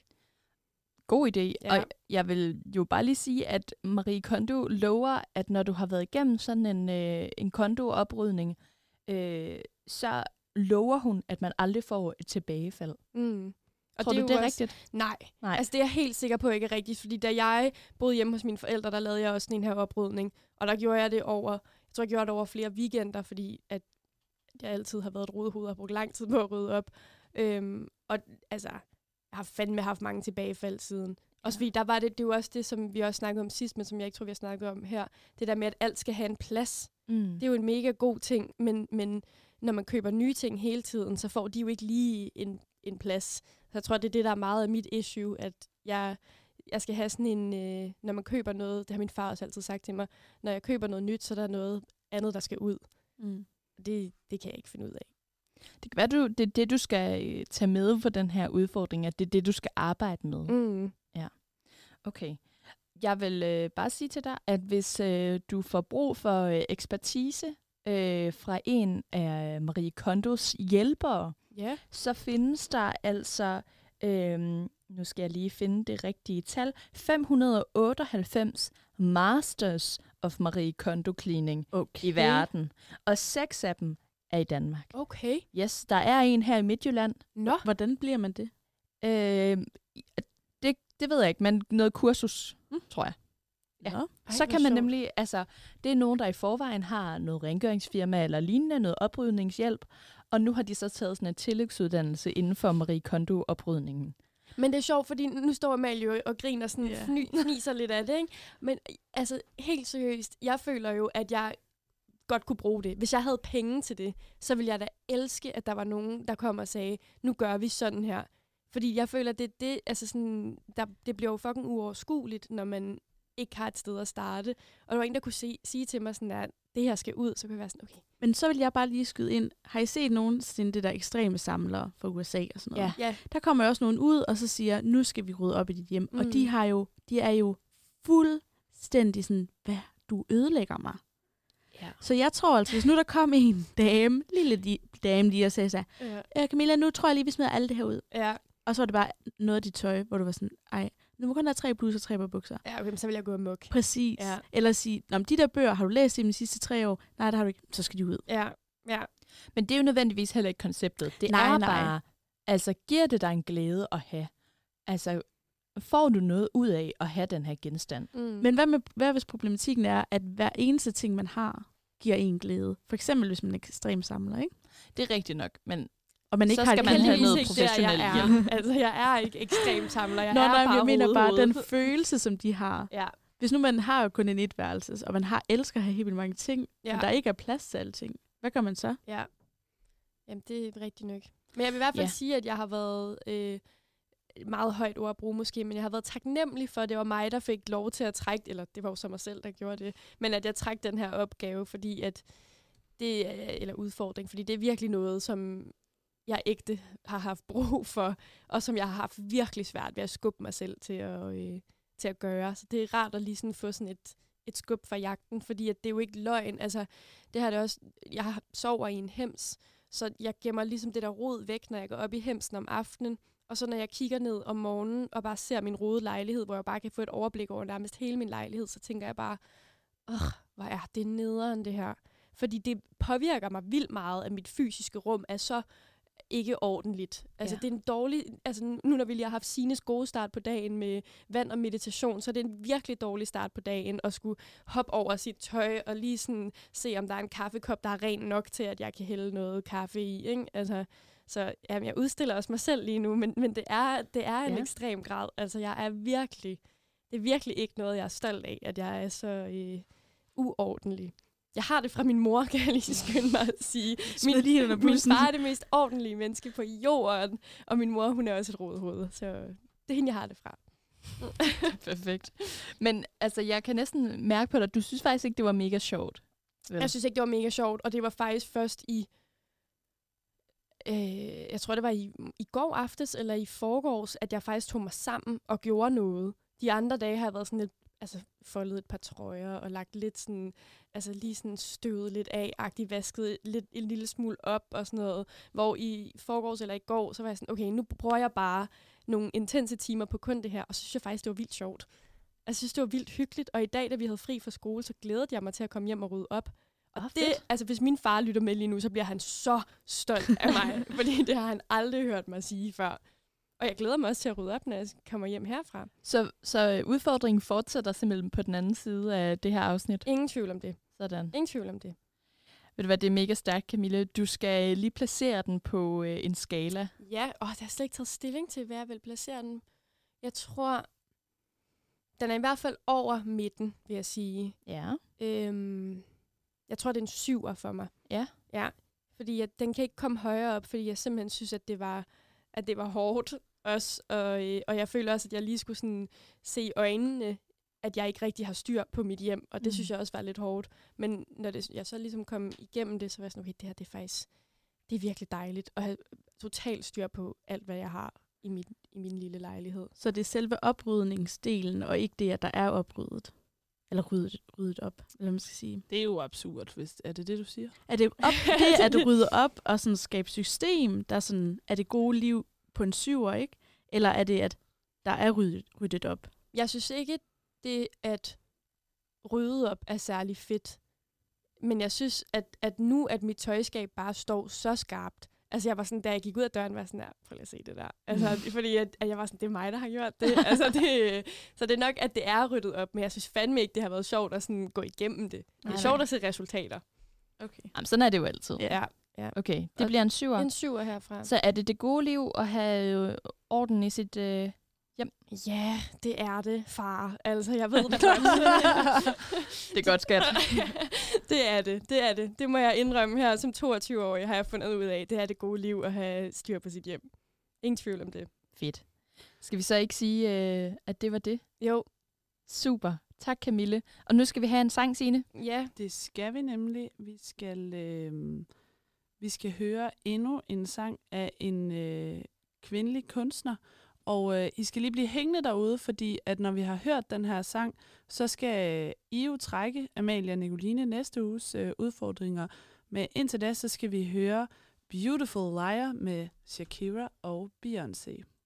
God idé. Ja. Og jeg vil jo bare lige sige, at Marie Kondo lover, at når du har været igennem sådan en, øh, en kondo-oprydning, øh, så lover hun, at man aldrig får et tilbagefald. Mm. Og Tror det er du, det er også- rigtigt? Nej. Nej. Altså det er jeg helt sikker på ikke er rigtigt, fordi da jeg boede hjemme hos mine forældre, der lavede jeg også sådan en her oprydning. Og der gjorde jeg det over, jeg tror jeg gjorde det over flere weekender, fordi at jeg altid har været et rodehoved og brugt lang tid på at rydde op. Øhm, og altså, jeg har fandme haft mange tilbagefald siden. Også fordi der var det, det er jo også det, som vi også snakkede om sidst, men som jeg ikke tror, vi har snakket om her. Det der med, at alt skal have en plads. Mm. Det er jo en mega god ting, men, men når man køber nye ting hele tiden, så får de jo ikke lige en, en plads. Så jeg tror, det er det, der er meget af mit issue, at jeg, jeg skal have sådan en, øh, når man køber noget, det har min far også altid sagt til mig, når jeg køber noget nyt, så er der noget andet, der skal ud. Mm. Det, det kan jeg ikke finde ud af. Det kan være, du, det er det, du skal øh, tage med for den her udfordring, at det er det, du skal arbejde med. Mm. Okay. Jeg vil øh, bare sige til dig, at hvis øh, du får brug for øh, ekspertise øh, fra en af Marie Kondos hjælpere, Ja. så findes der altså, øh, nu skal jeg lige finde det rigtige tal, 598 Masters of Marie Kondo Cleaning Okay. i verden. Og seks af dem er i Danmark. Okay. Yes, der er en her i Midtjylland. Nå. Hvordan bliver man det? Øh, det, det ved jeg ikke, men noget kursus, Mm. tror jeg. Ja. Nå. Ej, så kan man sjovt. nemlig, altså, det er nogen, der i forvejen har noget rengøringsfirma eller lignende, noget oprydningshjælp, og nu har de så taget sådan en tillægsuddannelse inden for Marie Kondo-oprydningen. Men det er sjovt, fordi nu står Amalie og griner sådan, yeah. fny, fniser lidt af det, ikke? Men altså, helt seriøst, jeg føler jo, at jeg godt kunne bruge det. Hvis jeg havde penge til det, så ville jeg da elske, at der var nogen, der kom og sagde, nu gør vi sådan her. Fordi jeg føler, at det, det, altså sådan, der, det bliver jo fucking uoverskueligt, når man ikke har et sted at starte. Og der var en, der kunne se, sige til mig sådan, at det her skal ud, så kunne jeg være sådan, okay. Men så vil jeg bare lige skyde ind. Har I set nogensinde det der ekstreme samlere fra USA og sådan noget? Ja. Ja, Der kommer jo også nogen ud og så siger, nu skal vi rydde op i dit hjem. Mm. Og Mm. de har jo, de er jo fuldstændig sådan, hvad, du ødelægger mig. Ja. Så jeg tror altså, hvis nu der kom en dame, lille di- dame lige og sagde så, ja, øh, Camilla, nu tror jeg lige, vi smider alt det her ud. ja, Og så var det bare noget af dit tøj, hvor du var sådan, ej, nu må kun have tre bluser og tre par bukser. ja okay, men så vil jeg gå amok. Præcis. Ja. Eller sige, Nå, de der bøger, har du læst dem de sidste tre år? Nej, det har du ikke. Så skal de ud. Ja, ja. Men det er jo nødvendigvis heller ikke konceptet. Det Nej, er nej. bare, altså giver det dig en glæde at have? Altså, får du noget ud af at have den her genstand? Mm. Men hvad, med, hvad hvis problematikken er, at hver eneste ting, man har, giver en glæde? For eksempel, hvis man er ekstrem samler, ikke? Det er rigtigt nok, men Og man ikke Så har skal et man have noget ikke der, jeg professionel er. altså, jeg er ikke ekstrem samler. Jeg Nå, er nej, bare jeg mener bare den hovedhoved. følelse, som de har. Ja, Hvis nu man har jo kun en etværelse, og man har elsker at have helt vildt mange ting, ja. men der ikke er plads til alting, hvad gør man så? ja. Jamen, det er rigtigt nok. Men jeg vil i hvert fald Ja. sige, at jeg har været... Øh, meget højt ord at bruge måske, men jeg har været taknemmelig for, at det var mig, der fik lov til at trække, eller det var jo så mig selv, der gjorde det, men at jeg trak den her opgave, fordi at det er, eller udfordring, fordi det er virkelig noget, som jeg ægte har haft brug for, og som jeg har haft virkelig svært ved at skubbe mig selv til at, øh, til at gøre. Så det er rart at lige sådan få sådan et, et skub fra jagten, fordi at det er jo ikke løgn. Altså, det har det også, jeg sover i en hems, så jeg gemmer ligesom det der rod væk, når jeg går op i hemsen om aftenen. Og så når jeg kigger ned om morgenen og bare ser min rode lejlighed, hvor jeg bare kan få et overblik over nærmest hele min lejlighed, så tænker jeg bare, åh, hvor er det nederen det her. Fordi det påvirker mig vildt meget, at mit fysiske rum er så ikke ordentligt. Altså Ja. det er en dårlig, altså nu når vi lige har haft Sines gode start på dagen med vand og meditation, så er det en virkelig dårlig start på dagen at skulle hoppe over sit tøj og lige sådan se, om der er en kaffekop, der er ren nok til, at jeg kan hælde noget kaffe i. Ikke? Altså, så jamen, jeg udstiller også mig selv lige nu, men, men det er, det er en Ja. ekstrem grad. Altså jeg er virkelig, det er virkelig ikke noget, jeg er stolt af, at jeg er så øh, uordentlig. Jeg har det fra min mor, kan jeg lige skynde mig at sige. Smid lige min far er det mest ordentlige menneske på jorden, og min mor, hun er også et rådhoved. Så det er hende, jeg har det fra. Perfekt. Men altså, jeg kan næsten mærke på dig, at du synes faktisk ikke, det var mega sjovt. Vel? Jeg synes ikke, det var mega sjovt, og det var faktisk først i, øh, jeg tror det var i, i går aftes eller i forgårs, at jeg faktisk tog mig sammen og gjorde noget. De andre dage har jeg været sådan lidt, altså foldet et par trøjer og lagt lidt sådan, altså lige sådan støvet lidt af, agtigt vasket lidt en lille smule op og sådan noget. Hvor i forgårs eller i går, så var jeg sådan, okay, nu prøver jeg bare nogle intense timer på kun det her, og så synes jeg faktisk, det var vildt sjovt. Altså, jeg synes, det var vildt hyggeligt, og i dag, da vi havde fri fra skole, så glædede jeg mig til at komme hjem og rydde op. Og Åh, det, fedt. altså, hvis min far lytter med lige nu, så bliver han så stolt af mig, fordi det har han aldrig hørt mig sige før. Og jeg glæder mig også til at rydde op, når jeg kommer hjem herfra. Så, så øh, udfordringen fortsætter simpelthen på den anden side af det her afsnit. Ingen tvivl om det. Sådan. Ingen tvivl om det. Ved du hvad, det er mega stærkt, Camille. Du skal lige placere den på øh, en skala. Ja, og der er slet ikke taget stilling til, hvad jeg vil placere den. Jeg tror, den er i hvert fald over midten, vil jeg sige. Ja. Øhm, jeg tror, det er en syver for mig. Ja. Ja, fordi jeg, den kan ikke komme højere op, fordi jeg simpelthen synes, at det var, at det var hårdt også. Og, øh, og jeg føler også, at jeg lige skulle sådan se i øjnene, at jeg ikke rigtig har styr på mit hjem. Og det Mm. synes jeg også var lidt hårdt. Men når det, jeg så ligesom kom igennem det, så var jeg sådan, okay, det her det er faktisk det er virkelig dejligt at have totalt styr på alt, hvad jeg har i min, i min lille lejlighed. Så det er selve oprydningsdelen, og ikke det, at der er opryddet. Eller ryddet, ryddet op, eller hvad man skal sige. Det er jo absurd, hvis er det det, du siger? Er det op, det at rydde op og sådan skabe system, der sådan, er det gode liv på en syver, ikke? Eller er det, at der er ryddet, ryddet op? Jeg synes ikke, det at rydde op er særlig fedt. Men jeg synes, at, at nu, at mit tøjskab bare står så skarpt. Altså jeg var sådan, da jeg gik ud af døren, var jeg sådan, der, prøv lige at se det der. Altså, fordi at, at jeg var sådan, det er mig, der har gjort det. altså, det. Så det er nok, at det er ryddet op, men jeg synes fandme ikke, det har været sjovt at sådan gå igennem det. Det er Nej, sjovt nej. at se resultater. Okay. Jamen, sådan er det jo altid. Ja. Okay, det Og bliver en syver. En syver herfra. Så er det det gode liv at have øh, orden i sit... Øh... Ja, det er det, far. Altså, jeg ved det godt. Det er godt, skat. det er det, det er det. Det må jeg indrømme her som 22-årig, har jeg fundet ud af. Det er det gode liv at have styr på sit hjem. Ingen tvivl om det. Fedt. Skal vi så ikke sige, øh, at det var det? Jo, Super. Tak, Camille. Og nu skal vi have en sang, Signe. ja. Det skal vi nemlig. Vi skal, øh, vi skal høre endnu en sang af en øh, kvindelig kunstner. Og øh, I skal lige blive hængende derude, fordi at når vi har hørt den her sang, så skal øh, I jo trække Amalia og Nicoline næste uges øh, udfordringer. Men indtil da, så skal vi høre Beautiful Liar med Shakira og Beyoncé.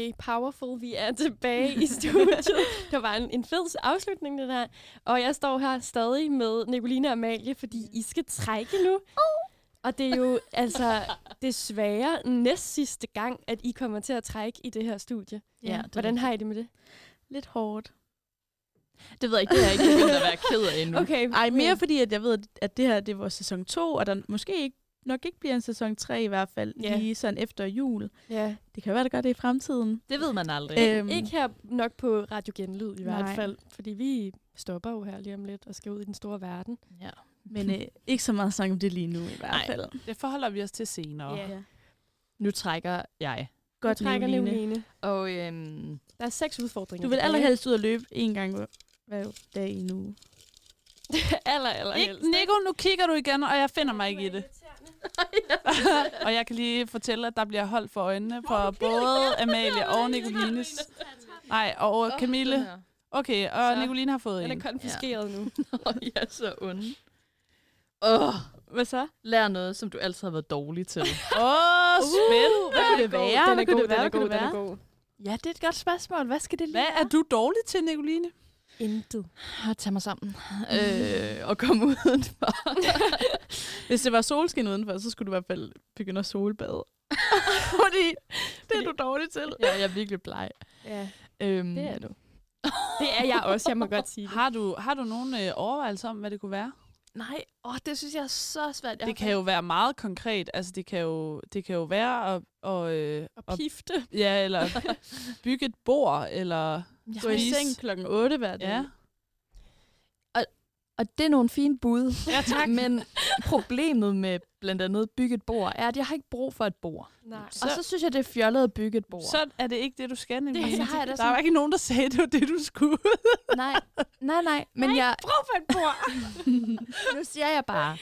Okay, powerful. Vi er tilbage i studiet. Det var en, en fed afslutning, det der. Og jeg står her stadig med Nicoline og Amalie, fordi I skal trække nu. Og det er jo altså desværre næst sidste gang, at I kommer til at trække i det her studie. Ja, det Hvordan har I det med det? Lidt hårdt. Det ved jeg ikke, det har jeg ikke begyndt at være ked af endnu. Okay, Ej, mere fordi, at jeg ved, at det her det er vores sæson 2, og der måske ikke, nok ikke bliver en sæson 3 i hvert fald, Ja. yeah. lige sådan efter jul. Ja. Det kan være, det gør det i fremtiden. Det ved man aldrig. Øh, Øhm. Ikke her nok på Radio Genlyd i hvert Nej. fald, fordi vi stopper jo her lige om lidt og skal ud i den store verden. Ja. Men øh, ikke så meget snak om det lige nu i hvert Nej. fald. Det forholder vi os til senere. Ja. Nu trækker jeg. Godt, Nu trækker Nicoline. Og øhm, Der er seks udfordringer. Du vil allerhelst ud og løbe en gang hver- dag i en uge. aller, aller Ik- helst. Nico, nu kigger du igen, og jeg finder mig ikke i det. og jeg kan lige fortælle, at der bliver holdt for øjnene for både Amalie og Nicolines. Nej, og Camille. Okay, og Så. Nicoline har fået Den en. er konfiskeret nu. Og jeg er så onde. Åh, oh, Hvad så? lær noget, som du altid har været dårlig til. Åh, oh, spændende. Hvad kunne det være? Den er god, den er god, det den er god. ja, det er et godt spørgsmål. Hvad skal det lige Hvad er du dårlig til, Nicoline? Intet. At tage mig sammen. øh, og komme udenfor. Hvis det var solskin udenfor, så skulle du i hvert fald begynde at solbade. Fordi det er du dårlig til. ja, jeg er virkelig bleg. Ja, Øhm, det er du. Det er jeg også, jeg må godt sige det. Har du, har du nogle øh, overvejelser om, hvad det kunne være? Nej, åh, det synes jeg er så svært. Jeg Det kan jo være meget konkret. Altså, det kan jo, det kan jo være at, og, øh, Og pifte. ja, eller bygge et bord, eller jeg Gå i Spise. seng klokken 8 hver dag. ja. Og det er nogle fine bud. Ja, tak. Men problemet med blandt andet bygge et bord, er, at jeg har ikke brug for et bord. Nej. Så- og så synes jeg, det er fjollet at bygge et bord. Så er det ikke det, du skal, Nicoline. så har jeg da Der sådan- var ikke nogen, der sagde, at det var det, du skulle. Nej, nej, nej. Men jeg, Brug for et bord. nu siger jeg bare,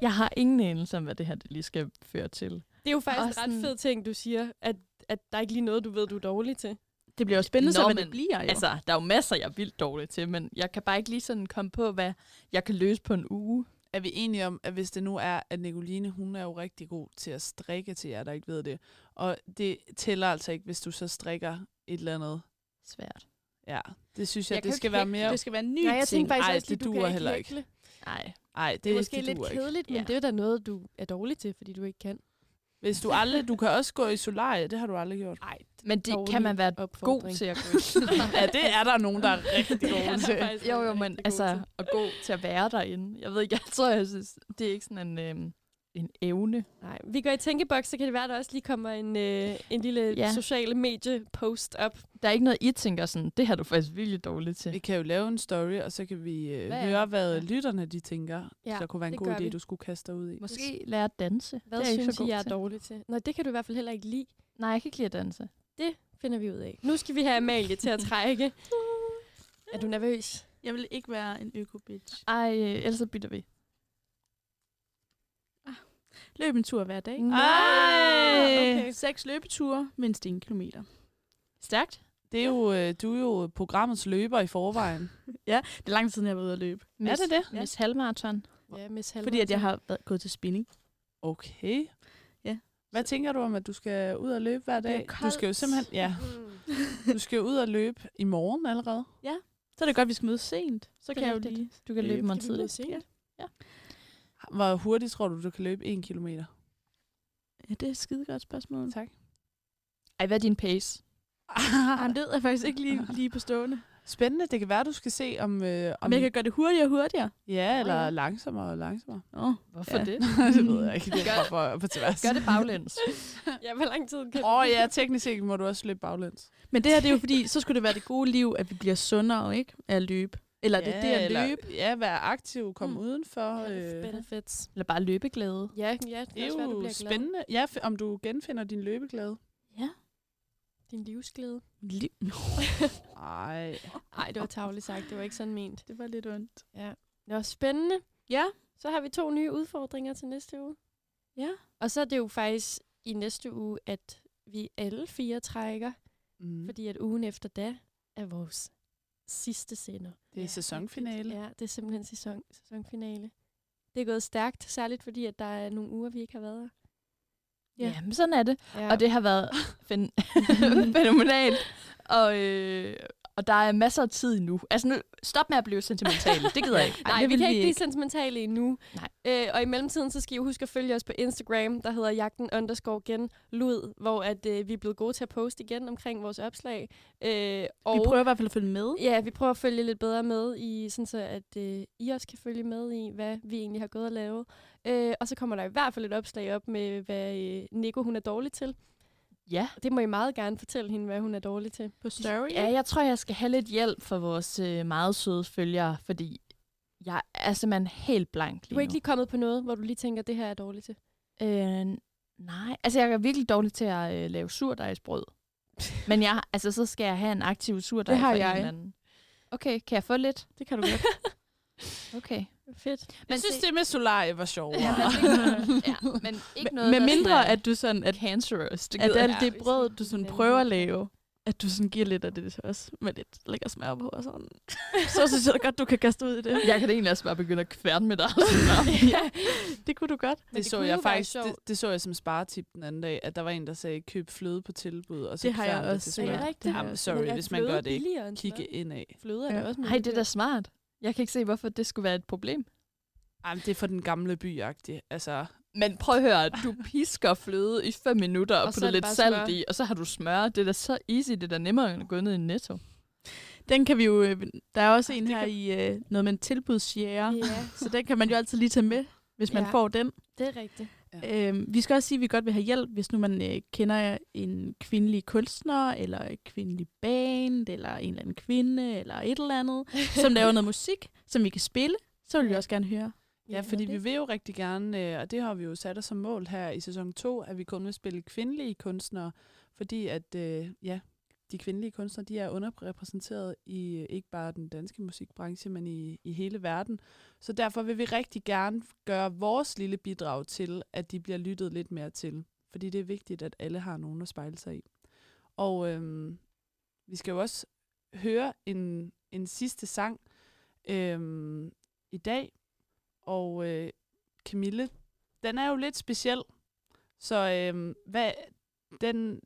jeg har ingen anelse om, hvad det her det lige skal føre til. Det er jo faktisk Og en ret sådan- fed ting, du siger, at, at der er ikke lige noget, du ved, du er dårlig til. Det bliver jo spændende, så Nå, hvad men det bliver jo. Altså, der er jo masser, jeg er vildt dårlig til, men jeg kan bare ikke lige sådan komme på, hvad jeg kan løse på en uge. Er vi enige om, at hvis det nu er, at Nicoline, hun er jo rigtig god til at strikke til jer, der ikke ved det. Og det tæller altså ikke, hvis du så strikker et eller andet. Svært. Ja, det synes jeg, Jeg det skal være mere... det skal være en ny Nej, jeg ting. tænker faktisk Ej, det at du duer kan heller ikke. Nej. Ej, det, Det er måske det lidt duer ikke. kedeligt, men Ja. det er da noget, du er dårlig til, fordi du ikke kan. Hvis du aldrig... Du kan også gå i solarie, det har du aldrig gjort. Nej, Men det kan man være god til at gå Ja, det er der nogen, der er rigtig Det er gode der til. Jo, jo, men altså at gå til at være derinde. Jeg ved ikke, jeg tror, jeg synes, det er ikke sådan en, øhm, en evne. Nej, vi går i tænkeboks, så kan det være, at der også lige kommer en, øh, en lille Ja. sociale medie-post op. Der er ikke noget, I tænker sådan, det har du faktisk virkelig dårligt til. Vi kan jo lave en story, og så kan vi øh, Hvad høre, hvad Ja. lytterne de tænker. Ja, så det kunne være en god idé, vi. du skulle kaste dig ud i. Måske lære at danse. Hvad det er synes I, jeg er til. dårlig til? Nå, det kan du i hvert fald heller ikke lide. Nej, jeg kan ikke lide at danse. Det finder vi ud af. Nu skal vi have Amalie til at trække. Er du nervøs? Jeg vil ikke være en øko-bitch. Ej, øh, ellers så bytter vi. Løb en tur hver dag. Nej. Ej! Okay. Seks løbeture, mindst en kilometer. Stærkt. Det er jo, øh, du er jo programmets løber i forvejen. Det er lang tid siden, jeg har været ude at løbe. Miss, det det? Ja. Miss Halmarathon. Ja, Miss Halvor. Fordi at jeg har været, gået til spinning. Okay. Ja. Hvad tænker du om, at du skal ud og løbe hver dag? Du skal jo simpelthen, ja, Mm. du skal jo ud og løbe i morgen allerede. Så er det godt, at vi skal mødes sent. Så Det kan er jeg jo lige... Du kan Øh, løbe mig tidligt. sent? Hvor hurtigt tror du, du kan løbe en kilometer? Ja, det er et skide godt spørgsmål. Tak. Ej, hvad er din pace? Han det er faktisk ikke lige, lige på stående. Spændende. Det kan være, du skal se om... Øh, om Om jeg kan gøre det hurtigere og hurtigere. Ja, eller ja. langsommere og langsommere. Oh. Hvorfor Ja. det? det ved jeg ikke. Det er bare for, for tilværs. Gør det baglæns. Ja, hvor lang tid kan Åh oh, ja, teknisk set må du også løbe baglæns. Men det her, det er jo fordi, så skulle det være det gode liv, at vi bliver sundere, ikke? Af at løbe. Eller det er det at eller, løbe. Ja, være aktiv, komme Mm. udenfor. Health Øh, benefits. Eller bare løbeglæde. Ja, ja, det, det er også være, du jo bliver glad. spændende. Ja, f- om du genfinder din løbeglæde. Ja. Din livsglæde. Liv. Ej. Nej, det var tavligt sagt. Det var ikke sådan ment. Det var lidt ondt. Ja. Det var spændende. Ja. Så har vi to nye udfordringer til næste uge. Ja. Og så er det jo faktisk i næste uge, at vi alle fire trækker, mm. fordi at ugen efter da er vores sidste sender. Det er sæsonfinale. Ja, det er simpelthen sæson, sæsonfinale. Det er gået stærkt, særligt fordi, at der er nogle uger, vi ikke har været her. Ja, ja men sådan er det. Ja. Og det har været fænomenalt. Og, øh, og der er masser af tid nu. Altså nu, stop med at blive sentimental. Det gider jeg ikke. Nej, det vi kan ikke blive ikke. sentimentale endnu. Nej. Øh, og i mellemtiden, så skal I huske at følge os på Instagram, der hedder jagten underscore gen lud, hvor at, øh, vi er blevet gode til at poste igen omkring vores opslag. Øh, og Vi prøver i hvert fald at følge med. Ja, vi prøver at følge lidt bedre med i, sådan så at øh, I også kan følge med i, hvad vi egentlig har gået og lavet. Øh, og så kommer der i hvert fald et opslag op med, hvad øh, Nico hun er dårlig til. Ja. Det må I meget gerne fortælle hende, hvad hun er dårlig til. På story. Ja, jeg tror, jeg skal have lidt hjælp for vores øh, meget søde følgere, fordi jeg er simpelthen helt blank Du lige er ikke lige kommet på noget, hvor du lige tænker, det her er jeg dårlig til. Øh, nej, altså jeg er virkelig dårlig til at øh, lave surdejsbrød. Men jeg, altså, så skal jeg have en aktiv surdej Det har for jeg. en eller anden. Okay, kan jeg få lidt? Det kan du godt. Okay. Fedt. Jeg synes, det med solarie var sjovt. Ja, men, ja, men ikke noget, Med mindre, er at du sådan, at, cancerous. Det at alt det brød, du sådan prøver at lave, at du sådan giver lidt af det til os, med lidt lækker smør på og sådan. Så synes jeg da godt, du kan kaste ud i det. Jeg kan egentlig også bare begynde at kværne med dig. ja, det kunne du godt. Men Det, det så jeg faktisk, det, det, så jeg som sparetip den anden dag, at der var en, der sagde, køb fløde på tilbud, og så Det har jeg det også Er det rigtigt? Det har Jamen, jeg sorry, Men er hvis man gør det Kigge ind af. Fløde er Ja. ja. også Nej, det er da smart. Jeg kan ikke se, hvorfor det skulle være et problem. Jamen, det er for den gamle by Altså, Men prøv at høre, du pisker fløde i 5 minutter og, Og putter er lidt salt smør. i, og så har du smør. Det er da så easy, det er da nemmere end at gå ned i netto. Den kan vi jo... øh, Der er også en her i øh, noget med en tilbudsshare, Ja, så den kan man jo altid lige tage med, hvis man Ja. får den. det er rigtigt. Øhm, vi skal også sige, at vi godt vil have hjælp, hvis nu man øh, kender en kvindelig kunstner, eller en kvindelig band, eller en eller anden kvinde, eller et eller andet, som laver noget musik, som vi kan spille. Så vil vi også gerne høre. Ja, fordi vi vil jo rigtig gerne, øh, og det har vi jo sat os som mål her i sæson 2, at vi kun vil spille kvindelige kunstnere, fordi at, øh, ja, de kvindelige kunstnere, de er underrepræsenteret i ikke bare den danske musikbranche, men i, i hele verden. Så derfor vil vi rigtig gerne gøre vores lille bidrag til, at de bliver lyttet lidt mere til. Fordi det er vigtigt, at alle har nogen at spejle sig i. Og øhm, vi skal jo også høre en, en sidste sang øhm, i dag, og øh, Camille, den er jo lidt speciel. Så øhm, hvad, den,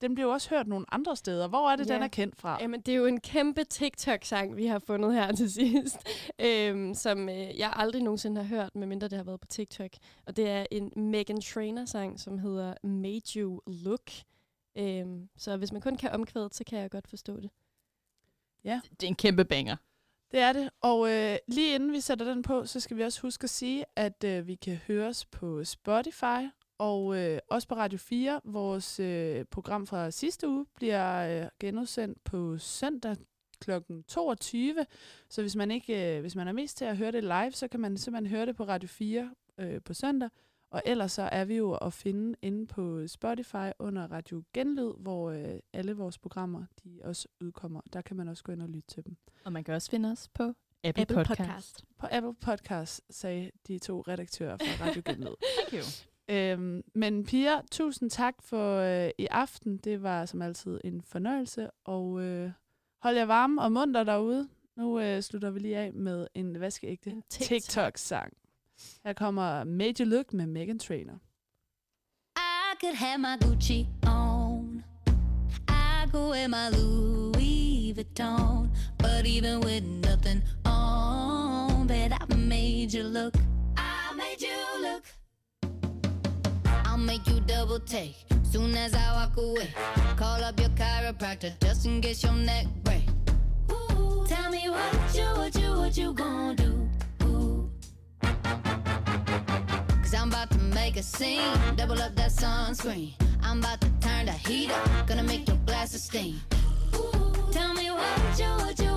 den bliver jo også hørt nogle andre steder. Hvor er det, Ja. den er kendt fra? Jamen, det er jo en kæmpe TikTok-sang, vi har fundet her til sidst, øhm, som øh, jeg aldrig nogensinde har hørt, medmindre det har været på TikTok. Og det er en Megan Trainor-sang, som hedder Made You Look. Øhm, så hvis man kun kan omkvædet, så kan jeg godt forstå det. Det er en kæmpe banger. Det er det. Og øh, lige inden vi sætter den på, så skal vi også huske at sige, at øh, vi kan høres på Spotify og øh, også på Radio 4. Vores øh, program fra sidste uge bliver øh, genudsendt på søndag kl. 22. Så hvis man ikke, øh, hvis man er mest til at høre det live, så kan man simpelthen høre det på Radio 4 øh, på søndag. Og ellers så er vi jo at finde inde på Spotify under Radio Genlyd, hvor øh, alle vores programmer de også udkommer. Der kan man også gå ind og lytte til dem. Og man kan også finde os på Apple, Apple Podcast. Podcast. På Apple Podcast sagde de to redaktører fra Radio Genlyd. Thank you. Øhm, men Pia, tusind tak for øh, i aften. Det var som altid en fornøjelse. Og øh, hold jer varme og munter derude. Nu øh, slutter vi lige af med en vaskeægte En. TikTok-sang. Her kommer Major Look med Megan Trainor. I could have my Gucci on. I could wear my Louis Vuitton. But even with nothing on, bet I made you look. I'll make you double take soon as I walk away. Call up your chiropractor just in case your neck break. Ooh, tell me what you, what you, what you gonna do? Ooh. Cause I'm about to make a scene. Double up that sunscreen. I'm about to turn the heat up. Gonna make your glasses steam. Ooh, tell me what you, what you,